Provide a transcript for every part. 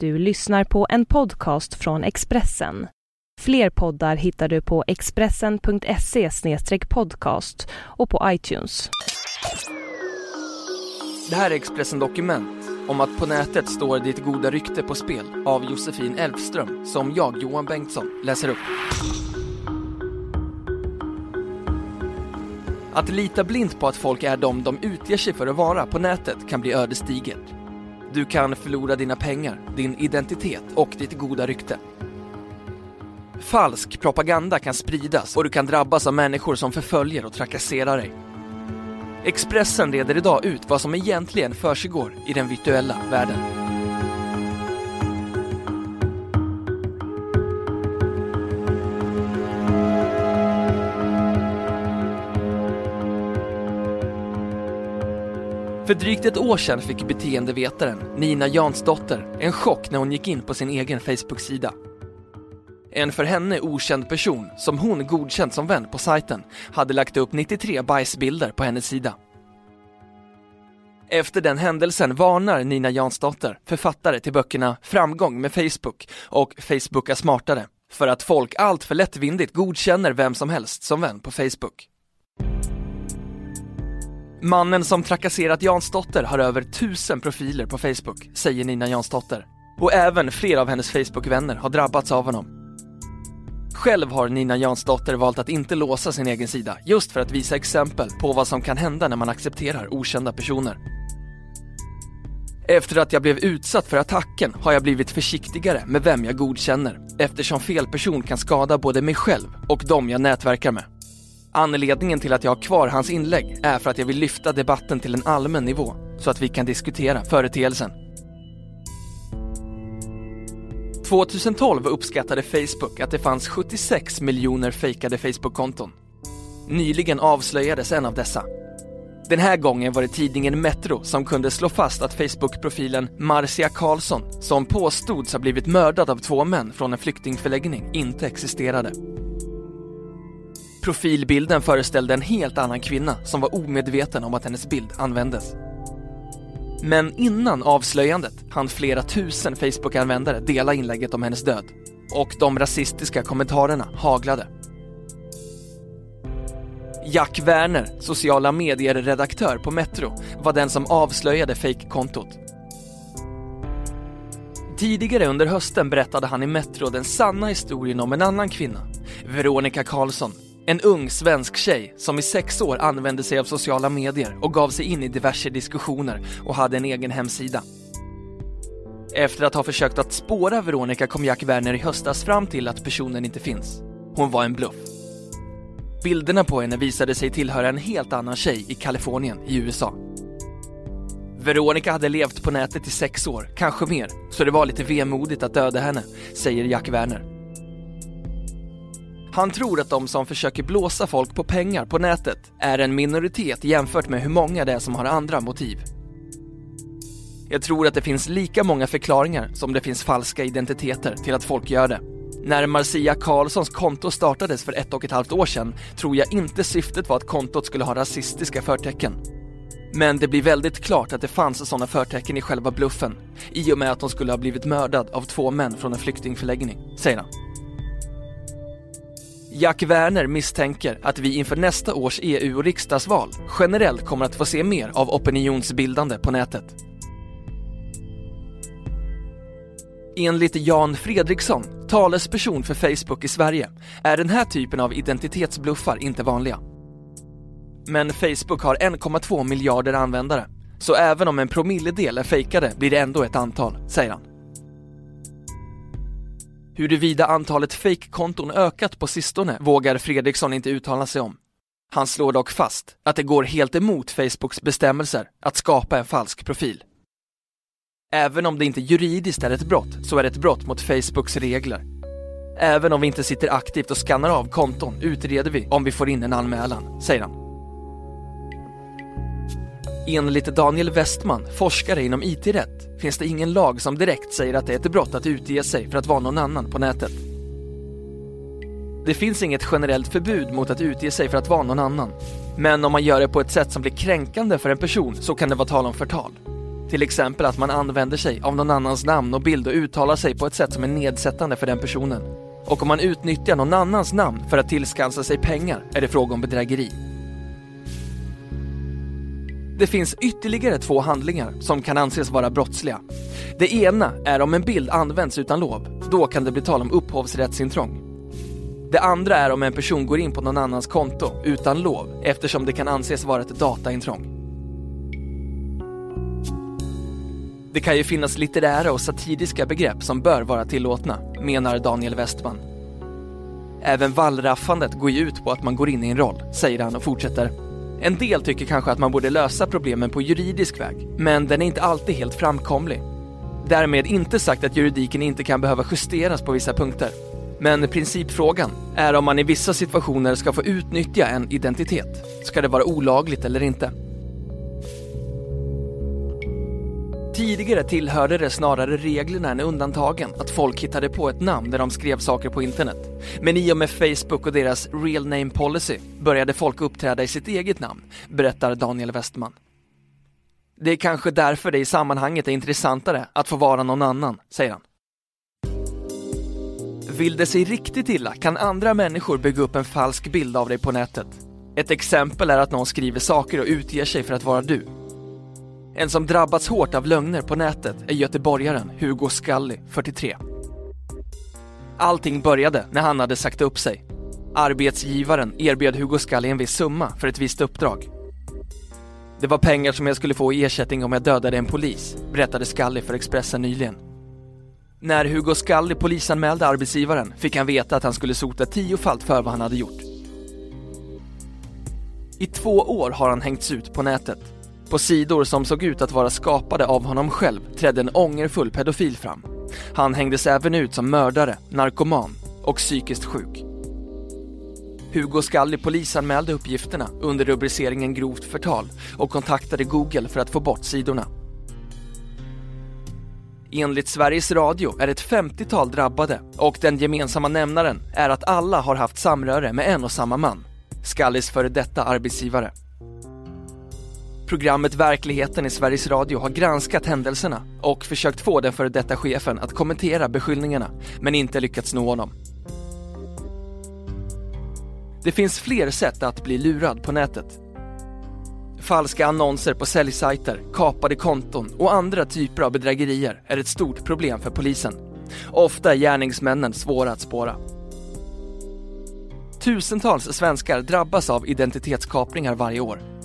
Du lyssnar på en podcast från Expressen. Fler poddar hittar du på expressen.se podcast och på iTunes. Det här är Expressen Dokument om att på nätet står ditt goda rykte på spel av Josefin Elfström som jag, Johan Bengtsson, läser upp. Att lita blint på att folk är de de utger sig för att vara på nätet kan bli ödesdigert. Du kan förlora dina pengar, din identitet och ditt goda rykte. Falsk propaganda kan spridas och du kan drabbas av människor som förföljer och trakasserar dig. Expressen reder idag ut vad som egentligen försiggår i den virtuella världen. För drygt ett år sedan fick beteendevetaren Nina Jansdotter en chock när hon gick in på sin egen Facebook-sida. En för henne okänd person, som hon godkänt som vän på sajten, hade lagt upp 93 bajsbilder på hennes sida. Efter den händelsen varnar Nina Jansdotter, författare till böckerna Framgång med Facebook och Facebooka smartare, för att folk allt för lättvindigt godkänner vem som helst som vän på Facebook. Mannen som trakasserat Jansdotter har över tusen profiler på Facebook, säger Nina Jansdotter. Och även flera av hennes Facebook-vänner har drabbats av honom. Själv har Nina Jansdotter valt att inte låsa sin egen sida, just för att visa exempel på vad som kan hända när man accepterar okända personer. Efter att jag blev utsatt för attacken har jag blivit försiktigare med vem jag godkänner, eftersom fel person kan skada både mig själv och de jag nätverkar med. Anledningen till att jag har kvar hans inlägg är för att jag vill lyfta debatten till en allmän nivå så att vi kan diskutera företeelsen. 2012 uppskattade Facebook att det fanns 76 miljoner fejkade Facebook-konton. Nyligen avslöjades en av dessa. Den här gången var det tidningen Metro som kunde slå fast att Facebook-profilen Marcia Karlsson, som påstods ha blivit mördad av två män från en flyktingförläggning, inte existerade. Profilbilden föreställde en helt annan kvinna som var omedveten om att hennes bild användes. Men innan avslöjandet hann flera tusen Facebook-användare dela inlägget om hennes död och de rasistiska kommentarerna haglade. Jack Werner, sociala medier-redaktör på Metro, var den som avslöjade fejkkontot. Tidigare under hösten berättade han i Metro den sanna historien om en annan kvinna, Veronica Karlsson, en ung svensk tjej som i sex år använde sig av sociala medier och gav sig in i diverse diskussioner och hade en egen hemsida. Efter att ha försökt att spåra Veronica kom Jack Werner i höstas fram till att personen inte finns. Hon var en bluff. Bilderna på henne visade sig tillhöra en helt annan tjej i Kalifornien i USA. Veronica hade levt på nätet i sex år, kanske mer, så det var lite vemodigt att döda henne, säger Jack Werner. Han tror att de som försöker blåsa folk på pengar på nätet är en minoritet jämfört med hur många det är som har andra motiv. Jag tror att det finns lika många förklaringar som det finns falska identiteter till att folk gör det. När Marcia Karlssons konto startades för ett och ett halvt år sedan tror jag inte syftet var att kontot skulle ha rasistiska förtecken. Men det blir väldigt klart att det fanns sådana förtecken i själva bluffen i och med att hon skulle ha blivit mördad av två män från en flyktingförläggning, säger han. Jack Werner misstänker att vi inför nästa års EU och riksdagsval generellt kommer att få se mer av opinionsbildande på nätet. Enligt Jan Fredriksson, talesperson för Facebook i Sverige, är den här typen av identitetsbluffar inte vanliga. Men Facebook har 1,2 miljarder användare, så även om en promilledel är fejkade blir det ändå ett antal, säger han. Huruvida antalet fejkkonton ökat på sistone vågar Fredriksson inte uttala sig om. Han slår dock fast att det går helt emot Facebooks bestämmelser att skapa en falsk profil. Även om det inte juridiskt är ett brott så är det ett brott mot Facebooks regler. Även om vi inte sitter aktivt och skannar av konton utreder vi om vi får in en anmälan, säger han. Enligt Daniel Westman, forskare inom IT-rätt, finns det ingen lag som direkt säger att det är ett brott att utge sig för att vara någon annan på nätet. Det finns inget generellt förbud mot att utge sig för att vara någon annan. Men om man gör det på ett sätt som blir kränkande för en person så kan det vara tal om förtal. Till exempel att man använder sig av någon annans namn och bild och uttalar sig på ett sätt som är nedsättande för den personen. Och om man utnyttjar någon annans namn för att tillskansa sig pengar är det fråga om bedrägeri. Det finns ytterligare två handlingar som kan anses vara brottsliga. Det ena är om en bild används utan lov. Då kan det bli tal om upphovsrättsintrång. Det andra är om en person går in på någon annans konto utan lov eftersom det kan anses vara ett dataintrång. Det kan ju finnas litterära och satiriska begrepp som bör vara tillåtna, menar Daniel Westman. Även wallraffandet går ju ut på att man går in i en roll, säger han och fortsätter. En del tycker kanske att man borde lösa problemen på juridisk väg, men den är inte alltid helt framkomlig. Därmed inte sagt att juridiken inte kan behöva justeras på vissa punkter. Men principfrågan är om man i vissa situationer ska få utnyttja en identitet. Ska det vara olagligt eller inte? Tidigare tillhörde det snarare reglerna än undantagen att folk hittade på ett namn när de skrev saker på internet. Men i och med Facebook och deras real name policy började folk uppträda i sitt eget namn, berättar Daniel Westman. Det är kanske därför det i sammanhanget är intressantare att få vara någon annan, säger han. Vill det sig riktigt illa kan andra människor bygga upp en falsk bild av dig på nätet. Ett exempel är att någon skriver saker och utger sig för att vara du. En som drabbats hårt av lögner på nätet är göteborgaren Hugo Scully, 43. Allting började när han hade sagt upp sig. Arbetsgivaren erbjöd Hugo Scully en viss summa för ett visst uppdrag. Det var pengar som jag skulle få i ersättning om jag dödade en polis, berättade Scully för Expressen nyligen. När Hugo Scully polisanmälde arbetsgivaren fick han veta att han skulle sota tiofalt för vad han hade gjort. I två år har han hängts ut på nätet. På sidor som såg ut att vara skapade av honom själv trädde en ångerfull pedofil fram. Han hängdes även ut som mördare, narkoman och psykiskt sjuk. Hugo Skalli polisanmälde uppgifterna under rubriceringen grovt förtal och kontaktade Google för att få bort sidorna. Enligt Sveriges Radio är ett 50-tal drabbade och den gemensamma nämnaren är att alla har haft samröre med en och samma man, Skallis före detta arbetsgivare. Programmet Verkligheten i Sveriges Radio har granskat händelserna och försökt få den före detta chefen att kommentera beskyllningarna, men inte lyckats nå honom. Det finns fler sätt att bli lurad på nätet. Falska annonser på säljsajter, kapade konton och andra typer av bedrägerier är ett stort problem för polisen. Ofta är gärningsmännen svåra att spåra. Tusentals svenskar drabbas av identitetskapningar varje år.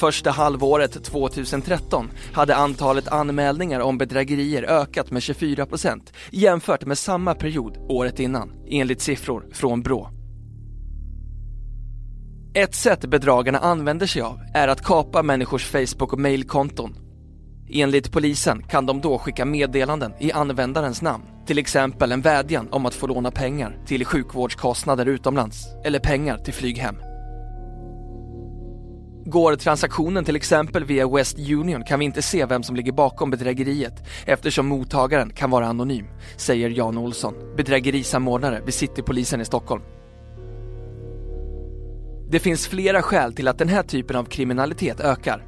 Första halvåret 2013 hade antalet anmälningar om bedrägerier ökat med 24% jämfört med samma period året innan, enligt siffror från Brå. Ett sätt bedragarna använder sig av är att kapa människors Facebook och mailkonton. Enligt polisen kan de då skicka meddelanden i användarens namn, till exempel en vädjan om att få låna pengar till sjukvårdskostnader utomlands eller pengar till flyg hem. Går transaktionen till exempel via West Union kan vi inte se vem som ligger bakom bedrägeriet eftersom mottagaren kan vara anonym, säger Jan Olsson, bedrägerisamordnare vid Citypolisen i Stockholm. Det finns flera skäl till att den här typen av kriminalitet ökar.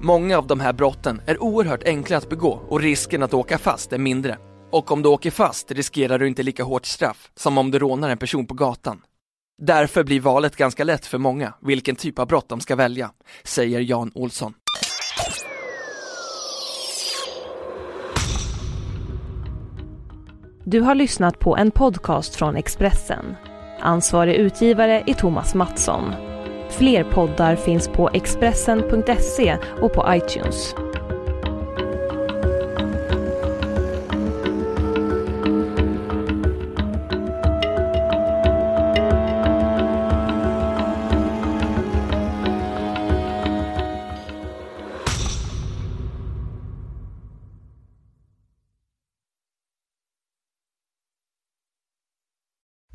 Många av de här brotten är oerhört enkla att begå och risken att åka fast är mindre. Och om du åker fast riskerar du inte lika hårt straff som om du rånar en person på gatan. Därför blir valet ganska lätt för många vilken typ av brott de ska välja, säger Jan Olsson. Du har lyssnat på en podcast från Expressen. Ansvarig utgivare är Thomas Mattsson. Fler poddar finns på Expressen.se och på iTunes.